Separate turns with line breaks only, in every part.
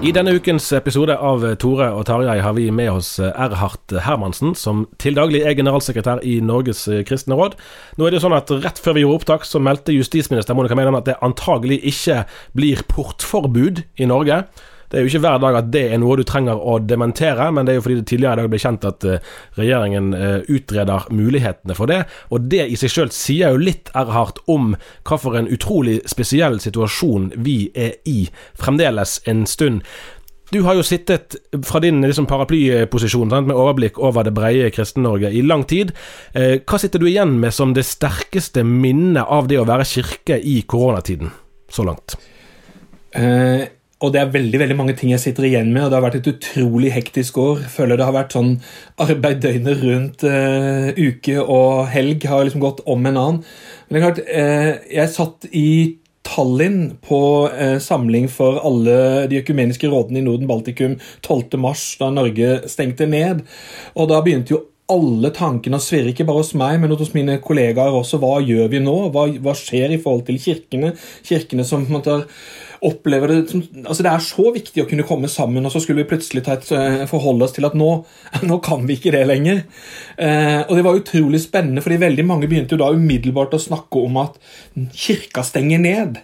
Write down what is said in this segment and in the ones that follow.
I denne ukens episode av Tore og Tarjei har vi med oss Erhard Hermansen, som til daglig er generalsekretær i Norges kristne råd. Nå er det jo sånn at Rett før vi gjorde opptak, så meldte justisminister Monica Mæland at det antagelig ikke blir portforbud i Norge. Det er jo ikke hver dag at det er noe du trenger å dementere, men det er jo fordi det tidligere i dag ble kjent at eh, regjeringen eh, utreder mulighetene for det. Og det i seg sjøl sier jo litt Erhard om hva for en utrolig spesiell situasjon vi er i fremdeles en stund. Du har jo sittet fra din liksom, paraplyposisjon sant, med overblikk over det breie Kristen-Norge i lang tid. Eh, hva sitter du igjen med som det sterkeste minnet av det å være kirke i koronatiden, så langt?
Eh, og det er veldig veldig mange ting jeg sitter igjen med, og det har vært et utrolig hektisk år. Føler det har vært sånn arbeid døgnet rundt. Uh, uke og helg har liksom gått om en annen. Men det er klart, uh, jeg satt i Tallinn på uh, samling for alle de økumeniske rådene i Norden-Baltikum 12.3, da Norge stengte ned. Og da begynte jo alle tankene å svirre, ikke bare hos meg, men hos mine kollegaer også. Hva gjør vi nå? Hva, hva skjer i forhold til kirkene? Kirkene som en måte opplever det som, altså Det er så viktig å kunne komme sammen, og så skulle vi plutselig et, uh, forholde oss til at nå, nå kan vi ikke det lenger. Eh, og Det var utrolig spennende, fordi veldig mange begynte jo da umiddelbart å snakke om at kirka stenger ned.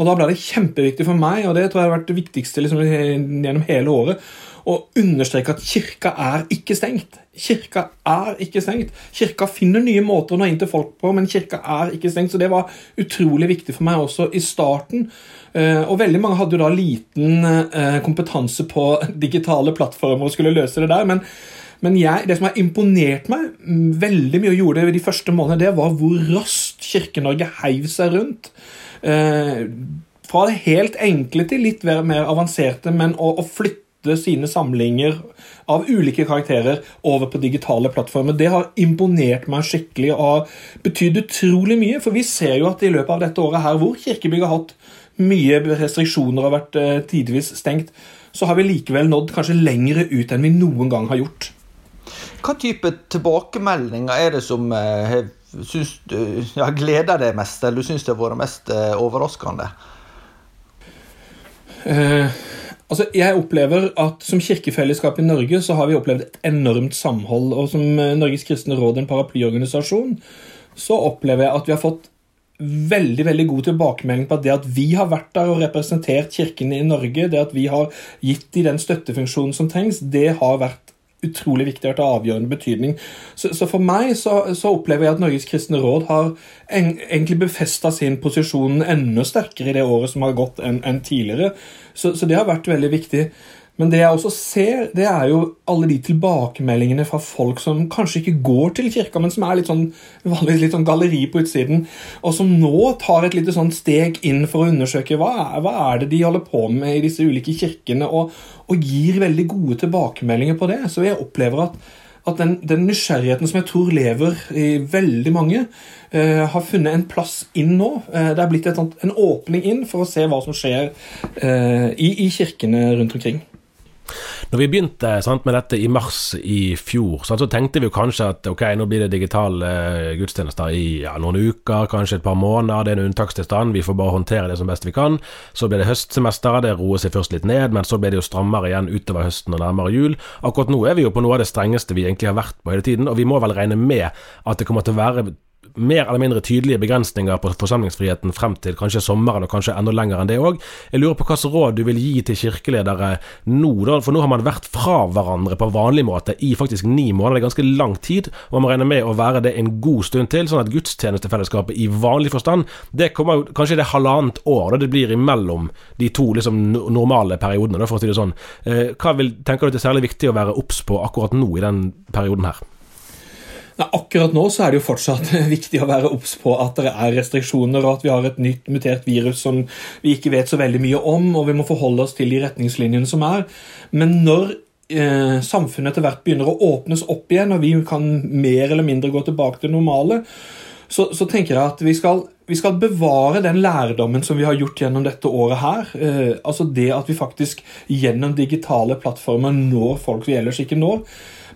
Og Da ble det kjempeviktig for meg, og det tror jeg har vært det viktigste liksom, gjennom hele året, å understreke at kirka er ikke stengt. Kirka er ikke stengt. Kirka finner nye måter å nå inn til folk på, men kirka er ikke stengt. Så det var utrolig viktig for meg også i starten. Eh, og veldig mange hadde jo da liten eh, kompetanse på digitale plattformer og skulle løse det der. men men jeg, det som har imponert meg veldig mye og gjorde det de første månedene, det var hvor raskt Kirke-Norge heiv seg rundt. Eh, fra det helt enkle til litt mer avanserte, men å, å flytte sine samlinger av ulike karakterer over på digitale plattformer. Det har imponert meg skikkelig og har betydd utrolig mye. For vi ser jo at i løpet av dette året her, hvor kirkebygg har hatt mye restriksjoner og vært eh, tidvis stengt, så har vi likevel nådd kanskje lengre ut enn vi noen gang har gjort.
Hva type tilbakemeldinger er det som eh, syns du, ja, gleder deg mest, eller du syns det har vært mest eh, overraskende?
Eh, altså, jeg opplever at Som kirkefellesskap i Norge så har vi opplevd et enormt samhold. Og som eh, Norges kristne råd, en paraplyorganisasjon, så opplever jeg at vi har fått veldig veldig god tilbakemelding på at det at vi har vært der og representert kirkene i Norge, det at vi har gitt dem den støttefunksjonen som trengs, det har vært utrolig viktig og har avgjørende betydning. Så, så for meg så, så, opplever jeg at Norges kristne råd har en, egentlig befesta sin posisjon enda sterkere i det året som har gått enn en tidligere. Så, så, det har vært veldig viktig. Men det jeg også ser, det er jo alle de tilbakemeldingene fra folk som kanskje ikke går til kirka, men som er litt sånn, vanligvis litt sånn galleri på utsiden, og som nå tar et lite sånn steg inn for å undersøke hva er, hva er det de holder på med i disse ulike kirkene, og, og gir veldig gode tilbakemeldinger på det. Så jeg opplever at at den, den, nysgjerrigheten som jeg tror lever i veldig mange, eh, har funnet en plass inn nå. Eh, det er blitt et, en åpning inn for å se hva som skjer eh, i, i kirkene rundt omkring.
Når vi begynte sant, med dette i mars i fjor, sant, så tenkte vi jo kanskje at ok, nå blir det digitale uh, gudstjenester i ja, noen uker, kanskje et par måneder. Det er en unntakstilstand, vi får bare håndtere det som best vi kan. Så blir det høstsemester, det roer seg først litt ned, men så blir det jo strammere igjen utover høsten og nærmere jul. Akkurat nå er vi jo på noe av det strengeste vi egentlig har vært på hele tiden, og vi må vel regne med at det kommer til å være mer eller mindre tydelige begrensninger på forsamlingsfriheten frem til kanskje sommeren, og kanskje enda lenger enn det òg. Jeg lurer på hvilket råd du vil gi til kirkeledere nå, da, for nå har man vært fra hverandre på vanlig måte i faktisk ni måneder, det er ganske lang tid, og man må regne med å være det en god stund til, sånn at gudstjenestefellesskapet i vanlig forstand, det kommer kanskje det halvannet år da det blir imellom de to liksom normale periodene, for å si det sånn. Eh, hva vil, tenker du det er særlig viktig å være obs på akkurat nå i den perioden her?
Akkurat nå så er det jo fortsatt viktig å være obs på at det er restriksjoner, og at vi har et nytt mutert virus som vi ikke vet så veldig mye om, og vi må forholde oss til de retningslinjene som er. Men når eh, samfunnet etter hvert begynner å åpnes opp igjen, og vi kan mer eller mindre gå tilbake til normale, så, så tenker jeg at vi skal, vi skal, bevare den lærdommen som vi har gjort gjennom dette året her. Eh, altså det at vi faktisk gjennom digitale plattformer når folk vi ellers ikke når.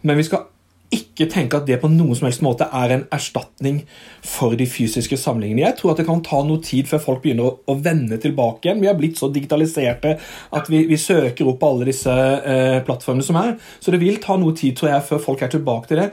Men vi skal ikke tenke at det på noen som helst måte er en erstatning for de fysiske samlingene. Jeg tror at det kan ta noe tid før folk begynner å, å vende tilbake igjen. Vi har blitt så digitaliserte at vi, vi søker opp alle disse eh, plattformene som er. Så det vil ta noe tid tror jeg, før folk er tilbake til det.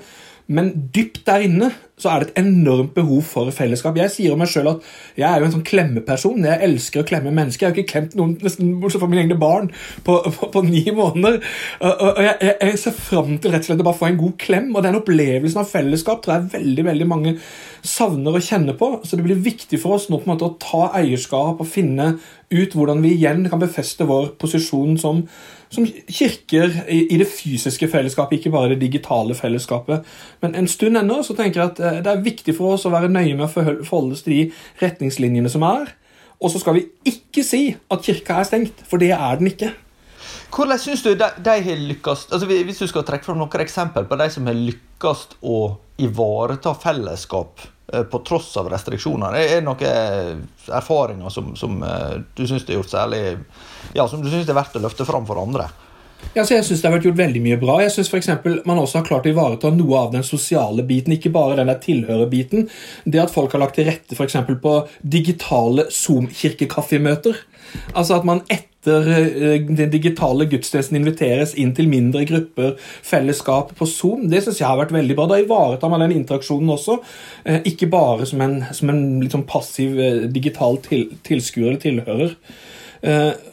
Men dypt der inne så er det et enormt behov for fellesskap. Jeg sier om meg sjøl at jeg er jo en sånn klemmeperson. Jeg elsker å klemme mennesker. Jeg har ikke klemt noen nesten bortsett fra mine egne barn på, på, på, ni måneder. Og, jeg, jeg, jeg, ser fram til rett og slett å bare få en god klem. Og den opplevelsen av fellesskap tror jeg veldig veldig mange savner å kjenne på. Så det blir viktig for oss nå på en måte å ta eierskap og finne ut hvordan vi igjen kan befeste vår posisjon som som kirker i, i, det fysiske fellesskapet, ikke bare det digitale fellesskapet. Men en stund ennå så tenker jeg at eh, det er viktig for oss å være nøye med å forholde oss til de retningslinjene som er. Og så skal vi ikke si at kirka er stengt, for det er den ikke.
Hvordan syns du de, de har lykkes altså Hvis du skal trekke fram noen eksempel på de som har lykkes å ivareta fellesskap på tross av restriksjoner, er det noen erfaringer som, som eh, du syns er gjort særlig ja, som du syns er verdt å løfte fram for andre?
Ja, jeg synes Det har vært gjort veldig mye bra. Jeg synes for Man også har klart å ivareta noe av den sosiale biten, ikke bare den der tilhørerbiten. Det at folk har lagt til rette for på digitale Zoom-kirkekaffemøter. Altså at man etter eh, den digitale gudstjenesten inviteres inn til mindre grupper, fellesskap på Zoom. Det synes jeg har vært veldig bra. Da ivaretar man den interaksjonen også. Eh, ikke bare som en, som en liksom passiv eh, digital til, tilskuer eller tilhører.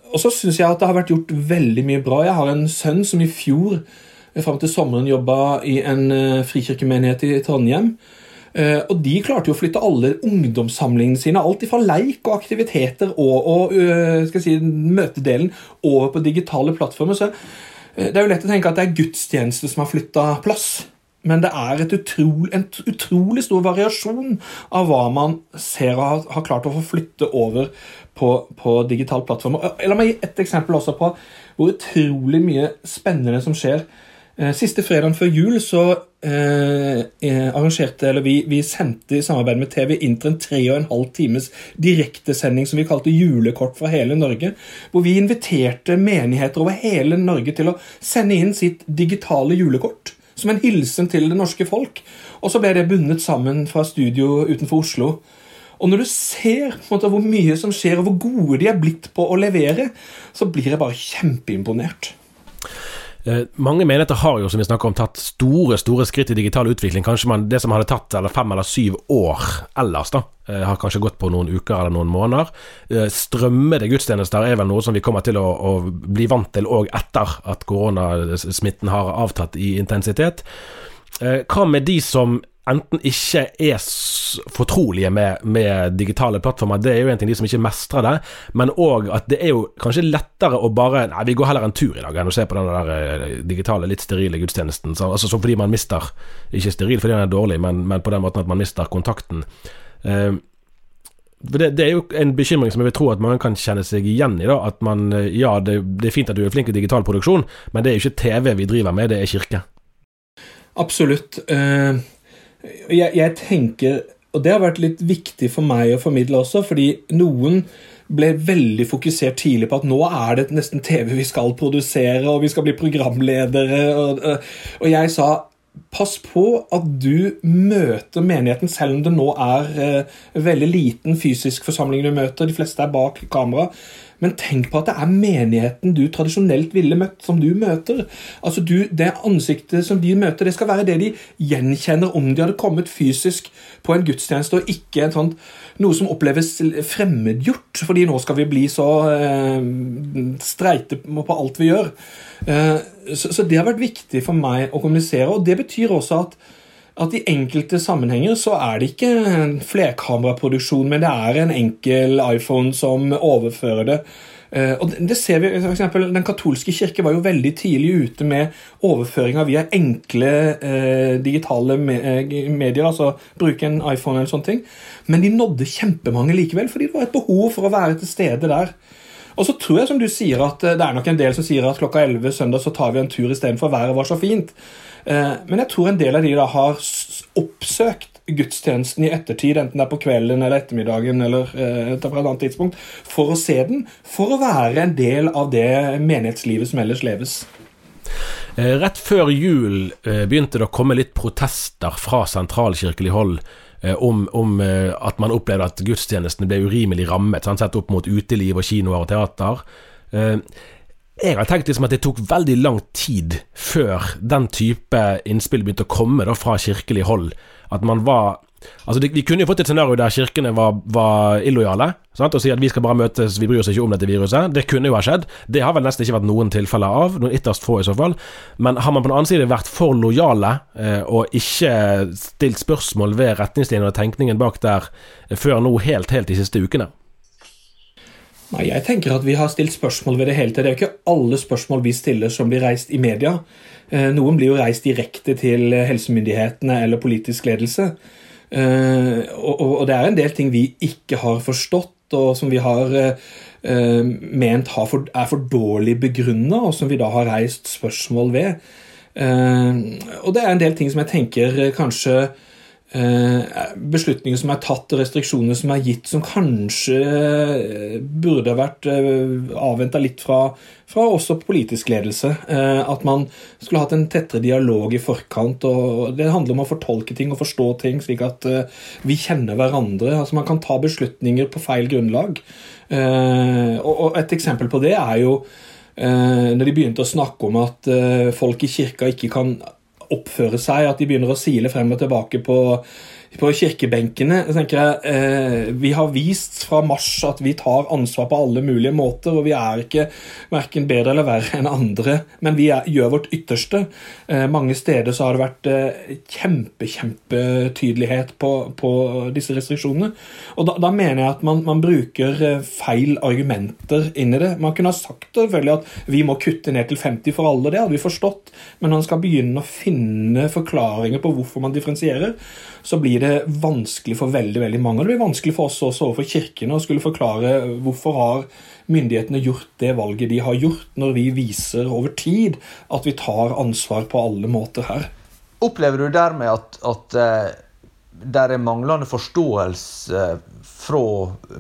Og så syns jeg at det har vært gjort veldig mye bra. Jeg har en sønn som i fjor fram til sommeren jobba i en frikirkemenighet i Trondheim. Uh, og de klarte jo å flytte alle ungdomssamlingene sine, alt fra leik og aktiviteter og, og uh, si, møtedelen, over på digitale plattformer. Så det er jo lett å tenke at det er gudstjeneste som har flytta plass. Men det er utrolig, en utrolig stor variasjon av hva man ser og har, har klart å få flytte over på, på digital plattform. La meg gi et eksempel også på hvor utrolig mye spennende som skjer. Eh, siste fredag før jul så eh, eh, arrangerte, eller vi, vi, sendte i samarbeid med TV Inter en tre og en halv times direktesending som vi kalte Julekort fra hele Norge. Hvor vi inviterte menigheter over hele Norge til å sende inn sitt digitale julekort som en hilsen til det norske folk. Og så ble det bundet sammen fra studio utenfor Oslo. Og når du ser måte, hvor mye som skjer, og hvor gode de er blitt på å levere, så blir jeg bare kjempeimponert.
Eh, mange menigheter har jo, som vi snakker om, tatt store store skritt i digital utvikling. Kanskje man, det som hadde tatt eller fem eller syv år ellers, da, eh, har kanskje gått på noen uker eller noen måneder. Eh, strømmede gudstjenester er vel noe som vi kommer til å, å bli vant til òg etter at koronasmitten har avtatt i intensitet. Hva med de som enten ikke er fortrolige med, med, digitale plattformer, det er jo en ting de som ikke mestrer det, men òg at det er jo kanskje lettere å bare Nei, vi går heller en tur i dag enn å se på den der eh, digitale, litt sterile gudstjenesten. Så, altså så fordi man mister Ikke steril fordi den er dårlig, men, men, på den måten at man mister kontakten. Uh, det, det, er jo en bekymring som jeg vil tro at mange kan kjenne seg igjen i. da, at man, eh, Ja, det, det er fint at du er flink i digital produksjon, men det er jo ikke TV vi driver med, det er kirke.
Absolutt. Jeg, jeg tenker Og det har vært litt viktig for meg å formidle også, fordi noen ble veldig fokusert tidlig på at nå er det nesten TV vi skal produsere, og vi skal bli programledere. Og, og jeg sa pass på at du møter menigheten, selv om det nå er eh, veldig liten fysisk forsamling du møter. De fleste er bak kamera. Men tenk på at det er menigheten du tradisjonelt ville møtt, som du møter. Altså du, Det ansiktet som de møter, det skal være det de gjenkjenner om de hadde kommet fysisk på en gudstjeneste, og ikke sånt, noe som oppleves fremmedgjort, fordi nå skal vi bli så eh, streite på alt vi gjør. Eh, så, så det har vært viktig for meg å kommunisere, og det betyr også at at i enkelte sammenhenger så er det ikke en flerkameraproduksjon, men det er en enkel iPhone som overfører det. Uh, og det ser vi, for eksempel, Den katolske kirke var jo veldig tidlig ute med overføringer via enkle uh, digitale me eh, medier, altså bruke en iPhone eller sånne ting. Men de nådde kjempemange likevel, fordi det var et behov for å være til stede der. Og så tror jeg som du sier at det er nok en del som sier at klokka 11 søndag så tar vi en tur istedenfor været var så fint. Eh, men jeg tror en del av de da har oppsøkt gudstjenesten i ettertid, enten det er på kvelden eller ettermiddagen eller eh, et annet tidspunkt, for å se den, for å være en del av det menighetslivet som ellers leves.
Eh, rett før jul begynte det å komme litt protester fra sentralkirkelig hold om, om, at man opplevde at gudstjenestene ble urimelig rammet, sånn sett opp mot uteliv og kinoer og teater. Jeg har tenkt liksom at det tok veldig lang tid før den type innspill begynte å komme da fra kirkelig hold. At man var Altså, Vi kunne jo fått et scenario der kirkene var, var illojale sant? og si at vi skal bare møtes, vi bryr oss ikke om dette viruset. Det kunne jo ha skjedd. Det har vel nesten ikke vært noen tilfeller av, noen ytterst få i så fall. Men har man på den annen side vært for lojale eh, og ikke stilt spørsmål ved retningslinjene og tenkningen bak der eh, før nå helt, helt de siste ukene?
Nei, Jeg tenker at vi har stilt spørsmål ved det hele tatt. Det er jo ikke alle spørsmål vi stiller som blir reist i media. Eh, noen blir jo reist direkte til helsemyndighetene eller politisk ledelse. Eh, og det er en del ting vi ikke har forstått, og som vi har eh, ment er for dårlig begrunna, og som vi da har reist spørsmål ved. Og det er en del ting som jeg tenker kanskje beslutninger som er tatt restriksjoner som er gitt, som kanskje eh, burde vært eh, avventa litt fra, fra, også politisk ledelse. At man skulle hatt en tettere dialog i forkant. og Det handler om å fortolke ting og forstå ting, slik at vi kjenner hverandre. altså Man kan ta beslutninger på feil grunnlag. Og et eksempel på det er jo når de begynte å snakke om at folk i kirka ikke kan oppføre seg, at de begynner å sile frem og tilbake på på kirkebenkene. Tenker jeg, eh, Vi har vist fra mars at vi tar ansvar på alle mulige måter. og Vi er ikke verken bedre eller verre enn andre, men vi er, gjør vårt ytterste. Eh, mange steder så har det vært eh, kjempe, kjempetydelighet på, på disse restriksjonene. Og da, da, mener jeg at man, man, bruker eh, feil argumenter inn i det. Man kunne ha sagt selvfølgelig at vi må kutte ned til 50 for alle, det hadde vi forstått. Men man skal begynne å finne forklaringer på hvorfor man differensierer, så blir det vanskelig for veldig veldig mange. Og Det blir vanskelig for oss også overfor kirkene å skulle forklare hvorfor har myndighetene gjort det valget de har gjort, når vi viser over tid at vi tar ansvar på alle måter her.
Opplever du dermed at, at uh, det er manglende forståelse fra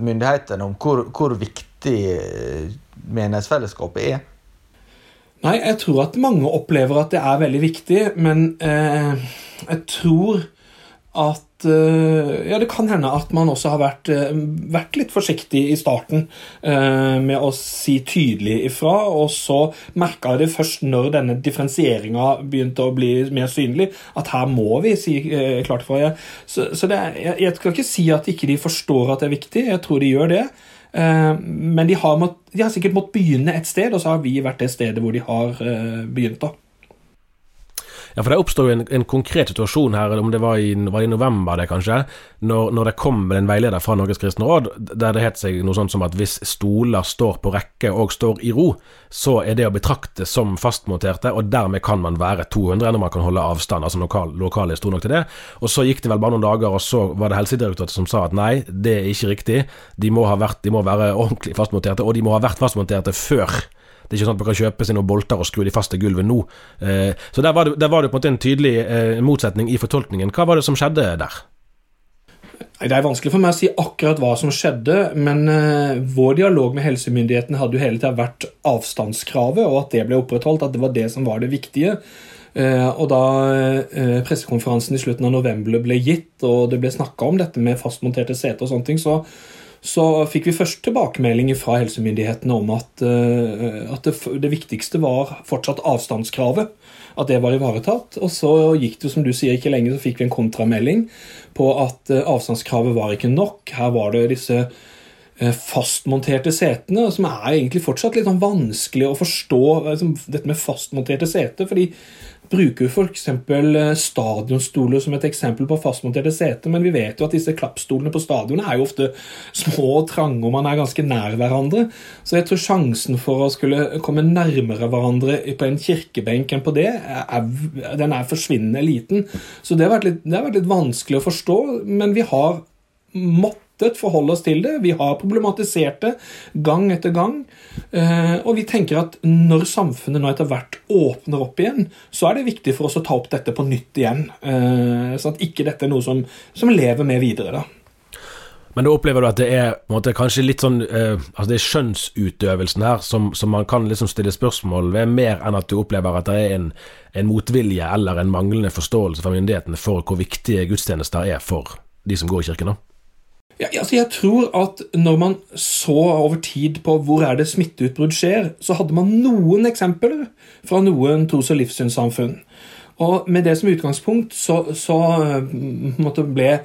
myndighetene om hvor, hvor viktig uh, menighetsfellesskapet er?
Nei, jeg tror at mange opplever at det er veldig viktig, men eh, jeg tror at eh, Ja, det kan hende at man også har vært, eh, vært litt forsiktig i starten uh, med å si tydelig ifra, og så merka det først når denne differensieringa begynte å bli mer synlig, at her må vi si klart ifra. Så, så er, jeg, jeg, skal ikke si at ikke de forstår at det er viktig, jeg tror de gjør det. Men de har, mått, de har, sikkert måttet begynne et sted, og så har vi vært det stedet hvor de har begynt. da.
Ja, for det oppstår jo en, en, konkret situasjon her, om det var i, var i november det kanskje, når, når, det kom en veileder fra Norges kristne råd der det het seg noe sånt som at hvis stoler står på rekke og står i ro, så er det å betrakte som fastmonterte, og dermed kan man være 200 når man kan holde avstand. Altså lokal, lokale sto nok til det. Og så gikk det vel bare noen dager, og så var det Helsedirektoratet som sa at nei, det er ikke riktig. De må, vært, de må være ordentlig fastmonterte, og de må ha vært fastmonterte før Det er ikke sånn at man kan kjøpe seg noen bolter og skru de fast til gulvet nå. Eh, så der var, det, der var det på en måte en tydelig eh, motsetning i fortolkningen. Hva var det som skjedde der?
Det er vanskelig for meg å si akkurat hva som skjedde, men uh, vår dialog med helsemyndighetene hadde jo hele tida vært avstandskravet, og at det ble opprettholdt, at det var det som var det viktige. Og da pressekonferansen i slutten av november ble gitt, og det ble snakka om dette med fastmonterte seter og sånne ting, så, så fikk vi først tilbakemelding fra helsemyndighetene om at, at det, det viktigste var fortsatt avstandskravet at det var ivaretatt. Og så gikk det som du sier, ikke lenge, så fikk vi en kontramelding på at eh, avstandskravet var ikke nok. Her var det disse eh, fastmonterte setene, som er egentlig fortsatt litt sånn vanskelig å forstå. Liksom, dette med fastmonterte seter, fordi bruker jo f.eks. Eh, stadionstoler som et eksempel på fastmonterte seter, men vi vet jo at disse klappstolene på stadionet er jo ofte små og trange, og man er ganske nær hverandre. Så jeg tror sjansen for å skulle komme nærmere hverandre på en kirkebenk enn på det, er, den er forsvinnende liten. Så det har, vært litt, det har vært litt vanskelig å forstå, men vi har måttet måttet forholde oss til det. Vi har problematisert det gang etter gang. Eh, og vi tenker at når samfunnet nå etter hvert åpner opp igjen, så er det viktig for oss å ta opp dette på nytt igjen. Eh, sånn at ikke dette er noe som, som lever med videre. da.
Men da opplever du at det er måte, kanskje litt sånn eh, Altså det er skjønnsutøvelsen her som, som, man kan liksom stille spørsmål ved, mer enn at du opplever at det er en, en motvilje eller en manglende forståelse fra myndighetene for hvor viktige gudstjenester er for de som går i kirken? da?
Ja, altså jeg tror at når man så over tid på hvor er det smitteutbrudd skjer, så hadde man noen eksempler fra noen tros- og livssynssamfunn. Og med det som utgangspunkt så, så måtte ble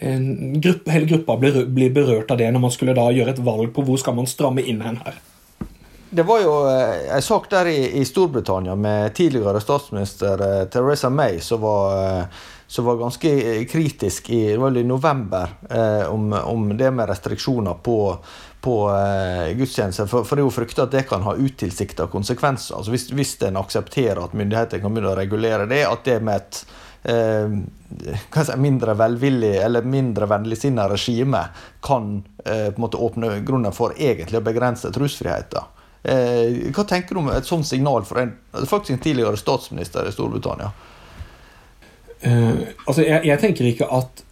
gruppe, hele gruppa bli, bli, berørt av det når man skulle da gjøre et valg på hvor skal man stramme inn hen her.
Det var jo eh, en sak der i, i Storbritannia med tidligere statsminister Teresa May som var eh, som var ganske eh, kritisk i, i november eh, om, om, det med restriksjoner på, på eh, gudstjenester. For, for, det er jo frykta at det kan ha utilsikta konsekvenser. Altså hvis, hvis en aksepterer at myndighetene kan begynne å regulere det, at det med et eh, mindre velvillig eller mindre vennligsinna regime kan eh, på en måte åpne grunnen for egentlig å begrense trosfriheten. Eh, hva tenker du om et sånt signal fra en, faktisk en tidligere statsminister i Storbritannia?
Uh, altså, jeg, jeg, tenker ikke at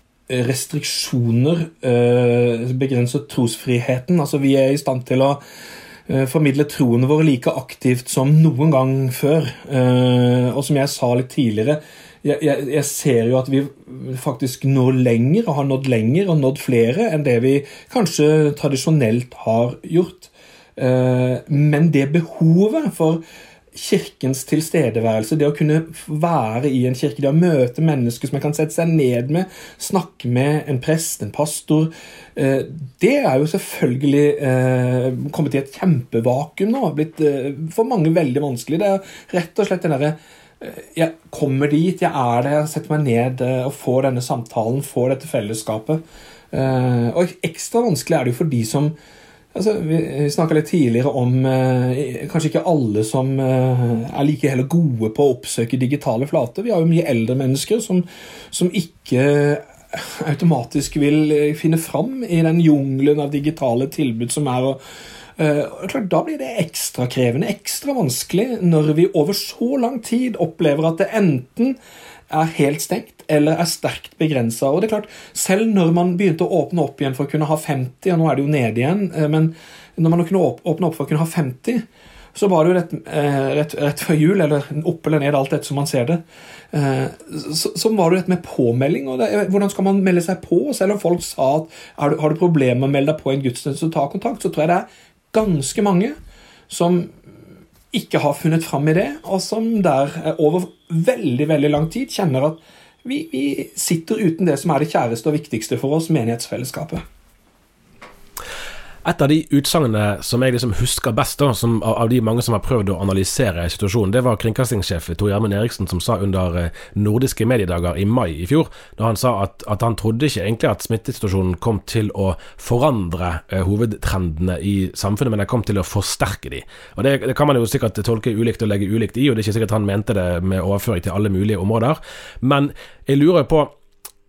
restriksjoner uh, begrenser trosfriheten. Altså, vi er i stand til å uh, formidle troene våre like aktivt som noen gang før. og som jeg sa litt tidligere, jeg, jeg, jeg, ser jo at vi faktisk når lenger, og har nådd lenger og nådd flere enn det vi kanskje tradisjonelt har gjort. men det behovet for kirkens tilstedeværelse, det å kunne være i en kirke, det å møte mennesker som man kan sette seg ned med, snakke med en prest, en pastor eh, Det er jo selvfølgelig eh, kommet i et kjempevakuum nå. Blitt eh, for mange veldig vanskelig. Det er rett og slett den derre jeg kommer dit, jeg er der, jeg setter meg ned og får denne samtalen, får dette fellesskapet. Og ekstra vanskelig er det jo for de som Altså, vi snakka litt tidligere om eh, kanskje ikke alle som eh, er like heller gode på å oppsøke digitale flater. Vi har jo mye eldre mennesker som, som ikke automatisk vil eh, finne fram i den jungelen av digitale tilbud som er. Og, eh, klart, da blir det ekstra krevende, ekstra vanskelig, når vi over så lang tid opplever at det enten er helt stengt eller er sterkt begrensa. Og det er klart, selv når man begynte å åpne opp igjen for å kunne ha 50, og nå er det jo nede igjen, eh, men når man kunne åpne opp for å kunne ha 50, så var det jo rett, eh, rett, rett før jul, eller opp eller ned, alt etter som man ser det, eh, så, så var det dette med påmelding. og det, Hvordan skal man melde seg på? Selv om folk sa at har du problemer med å melde deg på en gudstjeneste, så ta kontakt, så tror jeg det er ganske mange som ikke har funnet fram i det, og som der over veldig veldig lang tid kjenner at vi, vi sitter uten det som er det kjæreste og viktigste for oss, menighetsfellesskapet.
Et av de utsagnene som jeg liksom husker best, da, som, av de mange som har prøvd å analysere situasjonen, det var kringkastingssjef Tor Gjermund Eriksen som sa under eh, nordiske mediedager i mai i fjor, da han sa at, at han trodde ikke egentlig at smittesituasjonen kom til å forandre uh, hovedtrendene i samfunnet, men den kom til å forsterke de. Og det, det, kan man jo sikkert tolke ulikt og legge ulikt i, og det er ikke sikkert han mente det med overføring til alle mulige områder, men jeg lurer på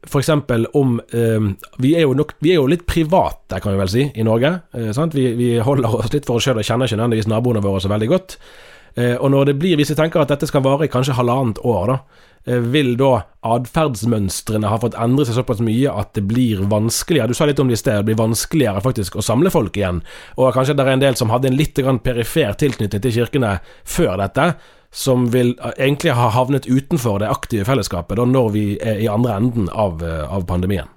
f.eks. om eh, vi, er nok, vi, er jo litt private, kan vi vel si, i Norge. Eh, vi, vi, holder oss litt for oss sjøl og kjenner ikke nødvendigvis naboene våre så veldig godt. Eh, og når det blir, hvis vi tenker at dette skal vare i kanskje halvannet år, da, eh, vil da atferdsmønstrene ha fått endre seg såpass mye at det blir vanskeligere Du sa litt om det i sted, det blir vanskeligere faktisk å samle folk igjen. Og kanskje det er en del som hadde en litt perifer tilknytning til kirkene før dette, som vil eh, egentlig ha havnet utenfor det aktive fellesskapet da når vi er i andre enden av, eh, av pandemien?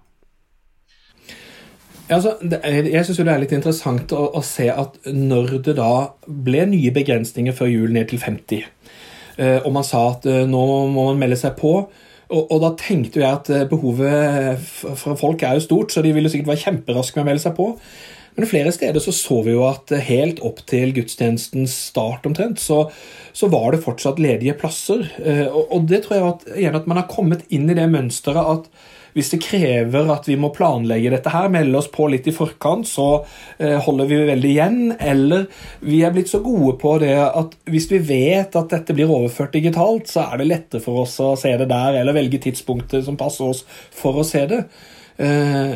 Altså, jeg syns det er litt interessant å, å, se at når det da ble nye begrensninger før jul ned til 50, eh, og man sa at nå må man melde seg på, og, og da tenkte jeg at behovet fra folk er jo stort, så de ville sikkert være kjemperaske med å melde seg på. Men flere steder så, så vi jo at helt opp til gudstjenestens start omtrent, så, så var det fortsatt ledige plasser. Eh, og, det tror jeg at, igjen, at man har kommet inn i det mønsteret at hvis det krever at vi må planlegge dette her, melde oss på litt i forkant, så eh, holder vi veldig igjen. Eller vi er blitt så gode på det at hvis vi vet at dette blir overført digitalt, så er det lettere for oss å se det der, eller velge tidspunktet som passer oss for å se det. Eh,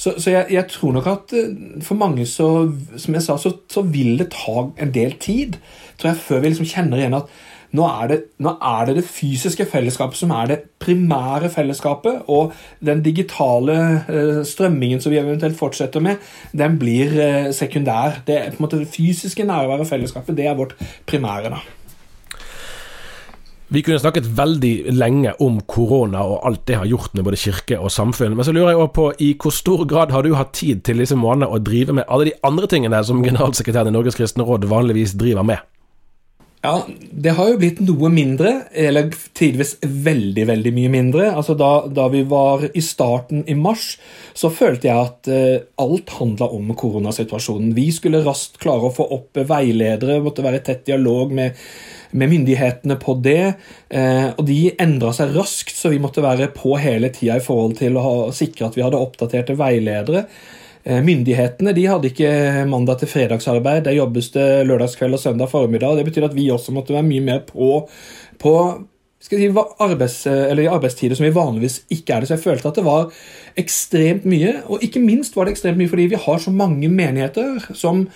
så, så jeg, jeg, tror nok at eh, for mange så, som jeg sa, så, så, vil det ta en del tid tror jeg, før vi liksom kjenner igjen at nå er, det, nå er, det, det fysiske fellesskapet som er det primære fellesskapet, og den digitale eh, strømmingen som vi eventuelt fortsetter med, den blir eh, sekundær. Det, på en måte, det fysiske nærværet og fellesskapet det er vårt primære. da.
Vi kunne snakket veldig lenge om korona og alt det har gjort med både kirke og samfunn, men så lurer jeg også på i hvor stor grad har du hatt tid til disse månedene å drive med alle de andre tingene som generalsekretæren i Norges kristne råd vanligvis driver med?
Ja, det har jo blitt noe mindre, eller tidvis veldig, veldig mye mindre. Altså da, da vi var i starten i mars, så følte jeg at eh, alt handla om koronasituasjonen. Vi skulle raskt klare å få opp veiledere, måtte være i tett dialog med med myndighetene på det. Eh, og de endra seg raskt, så vi måtte være på hele tida i forhold til å sikre at vi hadde oppdaterte veiledere. Eh, myndighetene de hadde ikke mandag til fredagsarbeid. Der jobbes det lørdagskveld og søndag formiddag. Det betyr at vi også måtte være mye mer på, på si, arbeids, arbeidstider som vi vanligvis ikke er det. Så jeg følte at det var ekstremt mye. Og ikke minst var det ekstremt mye fordi vi har så mange menigheter som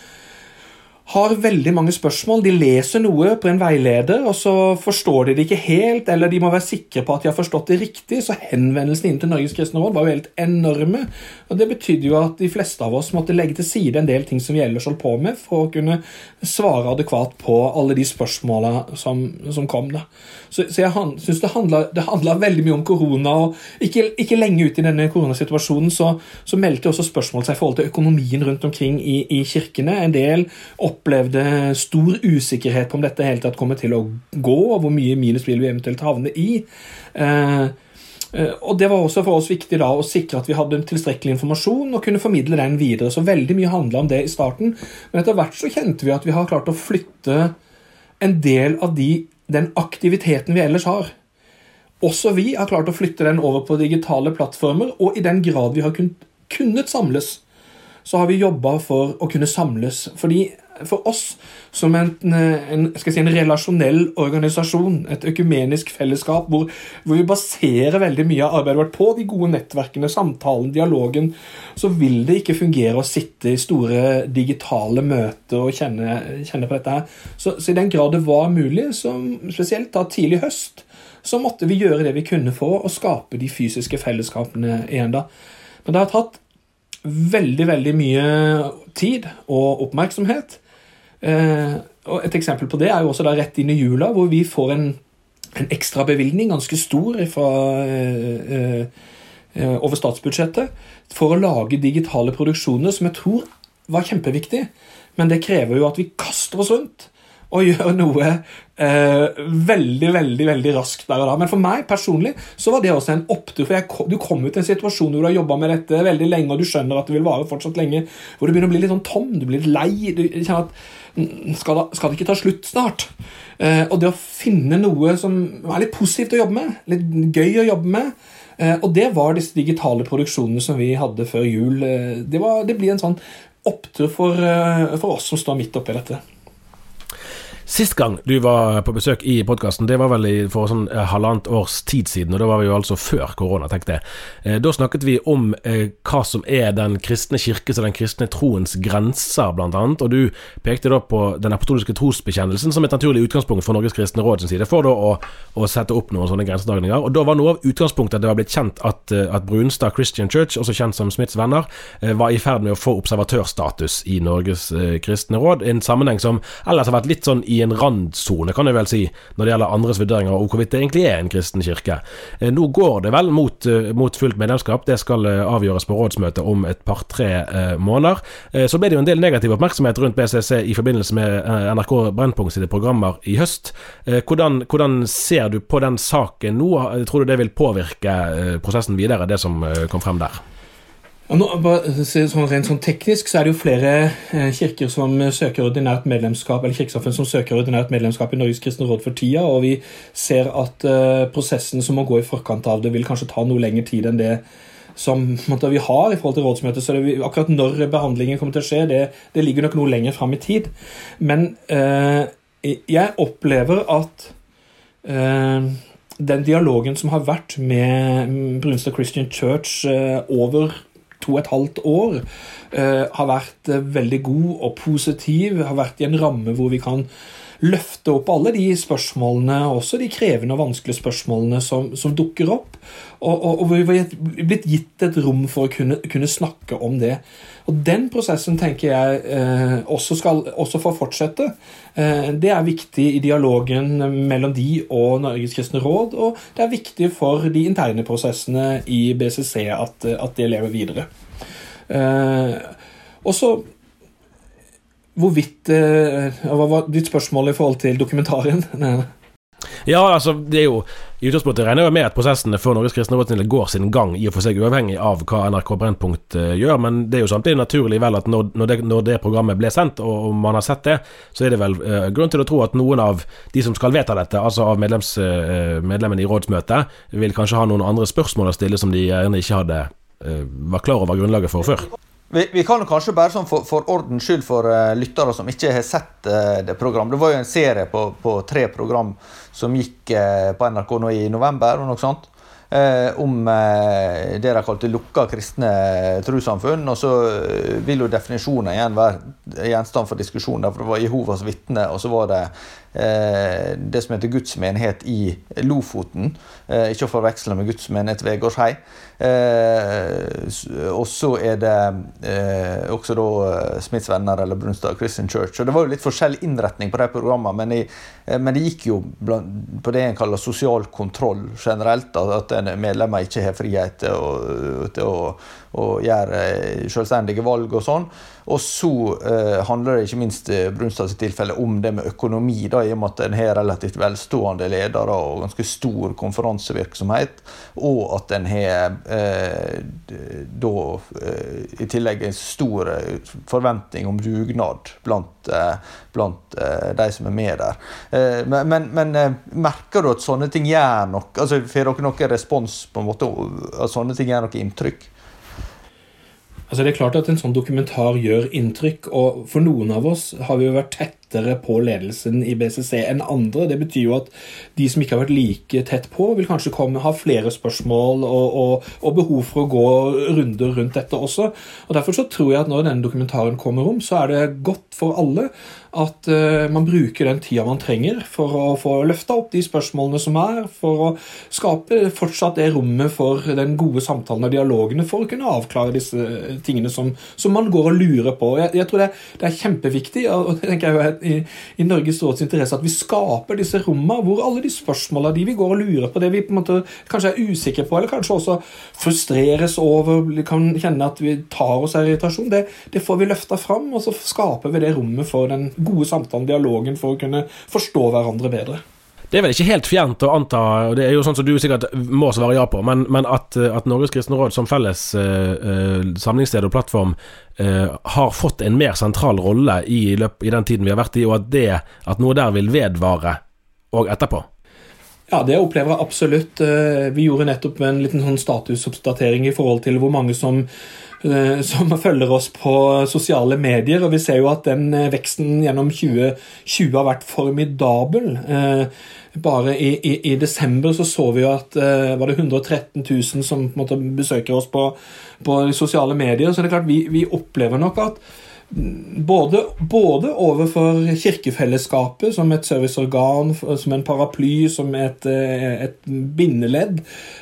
har veldig mange spørsmål. De leser noe på en veileder, og så forstår de det ikke helt, eller de må være sikre på at de har forstått det riktig. Så henvendelsene inn til Norges kristne råd var jo helt enorme. Og Det betydde jo at de fleste av oss måtte legge til side en del ting som vi ellers holdt på med, for å kunne svare adekvat på alle de spørsmåla som, som, kom. da. Så, så jeg syns det handla veldig mye om korona. og Ikke, ikke lenge ut i denne koronasituasjonen så, så meldte også spørsmål seg i forhold til økonomien rundt omkring i, i kirkene. En del opp opplevde stor usikkerhet på om dette hele tatt kommer til å gå, og hvor mye minus vil vi eventuelt havne i. Eh, eh, og Det var også for oss viktig da å sikre at vi hadde tilstrekkelig informasjon og kunne formidle den videre. Så veldig mye handla om det i starten. Men etter hvert så kjente vi at vi har klart å flytte en del av de, den aktiviteten vi ellers har. Også vi har klart å flytte den over på digitale plattformer, og i den grad vi har kunnet samles, så har vi jobba for å kunne samles. Fordi for oss som en, en, si, en, relasjonell organisasjon, et økumenisk fellesskap, hvor, hvor, vi baserer veldig mye av arbeidet vårt på de gode nettverkene, samtalen, dialogen, så vil det ikke fungere å sitte i store digitale møter og kjenne, kjenne på dette. her. Så, så, i den grad det var mulig, spesielt da tidlig høst, så måtte vi gjøre det vi kunne for å skape de fysiske fellesskapene igjen. da. Men det har tatt veldig, veldig mye tid og oppmerksomhet. Eh, og Et eksempel på det er jo også da rett inn i jula, hvor vi får en, en ekstra bevilgning, ganske stor, fra, eh, eh, over statsbudsjettet for å lage digitale produksjoner, som jeg tror var kjempeviktig. Men det krever jo at vi kaster oss rundt og gjør noe eh, veldig veldig, veldig raskt der og da. Men for meg personlig så var det også en opptur. for jeg, Du kommer til en situasjon hvor du har jobba med dette veldig lenge, og du skjønner at det vil vare fortsatt lenge, hvor du begynner å bli litt sånn tom, du blir litt lei. du kjenner at skal, da, skal det ikke ta slutt snart? Eh, og det å finne noe som er litt positivt å jobbe med, litt gøy å jobbe med, eh, og det var disse digitale produksjonene som vi hadde før jul. Eh, det, var, det blir en sånn opptur for, eh, for oss som står midt oppi dette.
Sist gang du var på besøk i podkasten, det var vel for sånn eh, halvannet års tid siden, og da var vi jo altså før korona, tenkte jeg. Eh, da snakket vi om eh, hva som er den kristne kirkes og den kristne troens grenser, blant annet, og du pekte da på den apostoliske trosbekjennelsen som et naturlig utgangspunkt for Norges kristne råd sin side, for da å, å sette opp noen sånne grensedragninger. Og da var noe av utgangspunktet at det var blitt kjent at, at Brunstad Christian Church, også kjent som Smiths venner, var i ferd med å få observatørstatus i Norges kristne råd, en sammenheng som ellers har vært litt sånn i en randsone, kan jeg vel si, når det gjelder andres vurderinger om hvorvidt det egentlig er en kristen kirke. Eh, nå går det vel mot, eh, mot fullt medlemskap, det skal eh, avgjøres på rådsmøtet om et par-tre måneder. Så ble det jo en del negativ oppmerksomhet rundt BCC i forbindelse med NRK Brennpunkt sine programmer i høst. Hvordan, hvordan, ser du på den saken nå? Tror du det vil påvirke prosessen videre, det som kom frem der?
Nå, sånn, rent sånn teknisk så er det jo flere eh, kirker som søker ordinært medlemskap eller kirkesamfunn som søker ordinært medlemskap i Norges kristne råd for tida, og vi ser at uh, prosessen som må gå i forkant av det, vil kanskje ta noe lengre tid enn det som måtte, vi har i forhold til rådsmøtet. Så det, akkurat når behandlingen kommer til å skje, det, det ligger nok noe lenger fram i tid. Men uh, jeg opplever at uh, den dialogen som har vært med Brunstad Christian Church over to og et halvt år eh, har vært eh, veldig god og positiv. Har vært i en ramme hvor vi kan løfte opp alle de spørsmålene, også de krevende og vanskelige spørsmålene som, som dukker opp. Og, og, og, vi har blitt gitt et rom for å kunne, kunne snakke om det. Og Den prosessen tenker jeg eh, også, skal, også får fortsette. Eh, det er viktig i dialogen mellom de og Norges kristne råd, og det er viktig for de interne prosessene i BCC at, at det lever videre. Eh, og så Hvorvidt eh, Hva var ditt spørsmål i forhold til dokumentaren?
Ja, altså, det er jo I utgangspunktet regner jeg med at prosessene for Norges kristne råd går sin gang, i og for seg uavhengig av hva NRK Brennpunkt uh, gjør, men det er jo samtidig naturlig vel at når, når, det, når det, programmet ble sendt, og, og, man har sett det, så er det vel uh, grunn til å tro at noen av de som skal vedta dette, altså av medlems, uh, medlemmene i rådsmøtet, vil kanskje ha noen andre spørsmål å stille som de gjerne ikke hadde var klar over grunnlaget for før.
Vi, vi, kan kanskje bare sånn for, for ordens skyld for uh, lyttere som ikke har sett uh, det programmet. Det var jo en serie på, på tre program som gikk uh, på NRK nå i november. og noe sånt. om det de kalte lukka kristne trossamfunn. Og så vil jo definisjonen igjen være gjenstand for diskusjon. For det var Jehovas vitne, og så var det det som heter gudsmenighet i Lofoten. Eh, ikke å forveksle med gudsmenighet ved Gårdshei. Eh, og så er det også da Smiths venner eller Brunstad Christian Church. Og Det var jo litt forskjellig innretning på de programmene, men, men det gikk jo på det en kaller sosial kontroll generelt. At medlemmer ikke har frihet til å, til å, å gjøre selvstendige valg og sånn. Og så eh, handler det ikke minst Brunstads tilfelle om det med økonomi, da, i og med at en har relativt velstående ledere og ganske stor konferansevirksomhet, og at en har eh, da eh, i tillegg en stor eh, forventning om dugnad blant, eh, blant eh, de som er med der. men, men, men merker du at sånne ting gjør noe? altså Får dere noen respons på en måte, at sånne ting gjør noe inntrykk?
Altså Det er klart at en sånn dokumentar gjør inntrykk, og for noen av oss har vi jo vært tettere på ledelsen i BCC enn andre. Det betyr jo at de som ikke har vært like tett på, vil kanskje komme, ha flere spørsmål og, og, og, behov for å gå runder rundt dette også. Og Derfor så tror jeg at når denne dokumentaren kommer om, så er det godt for alle at uh, man bruker den tida man trenger for å få løfta opp de spørsmålene som er, for å skape fortsatt det rommet for den gode samtalen og dialogene for å kunne avklare disse tingene som, som man går og lurer på. Jeg, jeg tror det, det, er kjempeviktig og det tenker jeg i, i Norges råds interesse at vi skaper disse rommene hvor alle de spørsmåla de vi går og lurer på, det vi på en måte kanskje er usikre på, eller kanskje også frustreres over, kan kjenne at vi tar oss av irritasjon, det, det får vi løfta fram, og så skaper vi det rommet for den gode samtalen, dialogen, for å kunne forstå hverandre bedre.
Det er vel ikke helt fjernt å anta, og det er jo sånn som du sikkert må svare ja på, men, men at, at, Norges kristne råd som felles uh, samlingssted og plattform uh, har fått en mer sentral rolle i, løp, i, den tiden vi har vært i, og at, det, at noe der vil vedvare og etterpå?
Ja, det opplever jeg absolutt. Vi gjorde nettopp en liten sånn statusoppdatering i forhold til hvor mange som eh, som følger oss på sosiale medier. og Vi ser jo at den eh, veksten gjennom 2020 har vært formidabel. Bare i, i, i desember så så vi jo at var det 113 000 som måte besøker oss på, på sosiale medier. Så det er klart vi, vi opplever nok at både, både, overfor kirkefellesskapet som et serviceorgan, som en paraply, som et, eh, et bindeledd.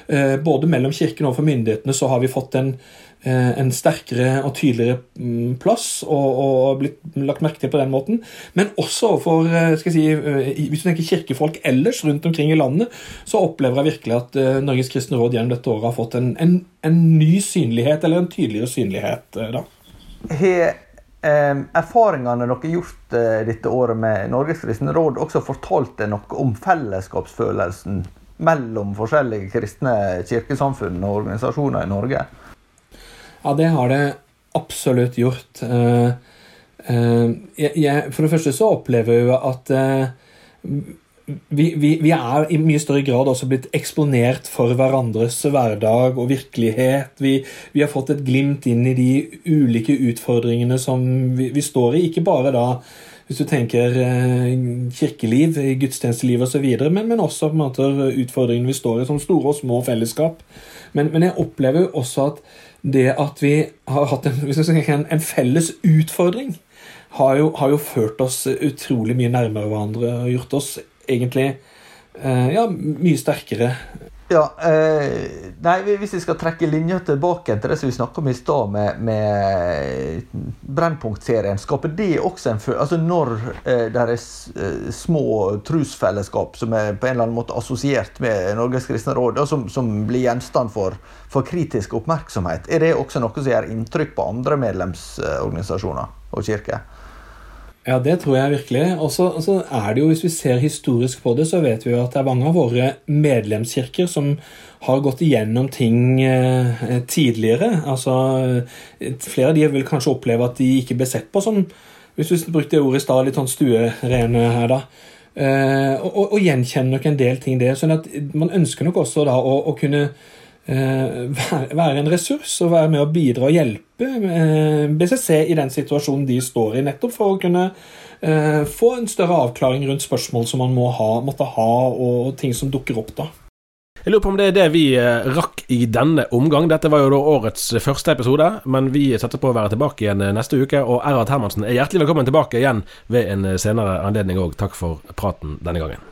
Eh, både mellom kirken og for myndighetene så har vi fått en, eh, en sterkere og tydeligere mm, plass og, og, blitt lagt merke til på den måten. Men også overfor skal jeg si, Hvis du tenker kirkefolk ellers rundt omkring i landet, så opplever jeg virkelig at Norges kristne råd gjennom dette året har fått en, en, en ny synlighet, eller en tydeligere synlighet. da.
Har erfaringene dere har gjort eh, dette året med Norges kristne råd, også fortalt deg noe om fellesskapsfølelsen mellom forskjellige kristne kirkesamfunn og organisasjoner i Norge?
Ja, det har det absolutt gjort. Jeg, jeg, for det første så opplever jeg at vi, vi, vi, er i mye større grad også blitt eksponert for hverandres hverdag og virkelighet. Vi, vi har fått et glimt inn i de ulike utfordringene som vi, står i. Ikke bare da hvis du tenker eh, kirkeliv, gudstjenesteliv osv., men, men også på en måte utfordringene vi står i som store og små fellesskap. Men, men jeg opplever også at det at vi har hatt en, en, en felles utfordring, har jo, har jo, ført oss utrolig mye nærmere hverandre og gjort oss egentlig eh, ja, mye sterkere.
Ja, eh, nei, Hvis vi skal trekke linja tilbake til det som vi snakka om i stad, med, med Brennpunkt-serien, skaper det også en følelse altså Når eh, det er eh, små trosfellesskap som er på en eller annen måte assosiert med Norges kristne råd, og som, som blir gjenstand for, for, kritisk oppmerksomhet, er det også noe som gjør inntrykk på andre medlemsorganisasjoner og kirker?
Ja, det tror jeg virkelig. Og så er det jo, Hvis vi ser historisk på det, så vet vi jo at det er mange av våre medlemskirker som har gått igjennom ting eh, tidligere. Altså, Flere av de vil kanskje oppleve at de ikke ble sett på som hvis vi brukte ordet i stad, litt sånn stuerene her, da. Eh, og, og, gjenkjenner nok en del ting det. sånn at Man ønsker nok også da å, å kunne være en ressurs og være med å bidra og hjelpe eh, BCC i den situasjonen de står i, nettopp for å kunne eh, få en større avklaring rundt spørsmål som man må ha, måtte ha, og ting som dukker opp da.
Jeg lurer på om det er det vi rakk i denne omgang. Dette var jo da årets første episode, men vi setter på å være tilbake igjen neste uke. Og Erhard Hermansen er hjertelig velkommen tilbake igjen ved en senere anledning òg. Takk for praten denne gangen.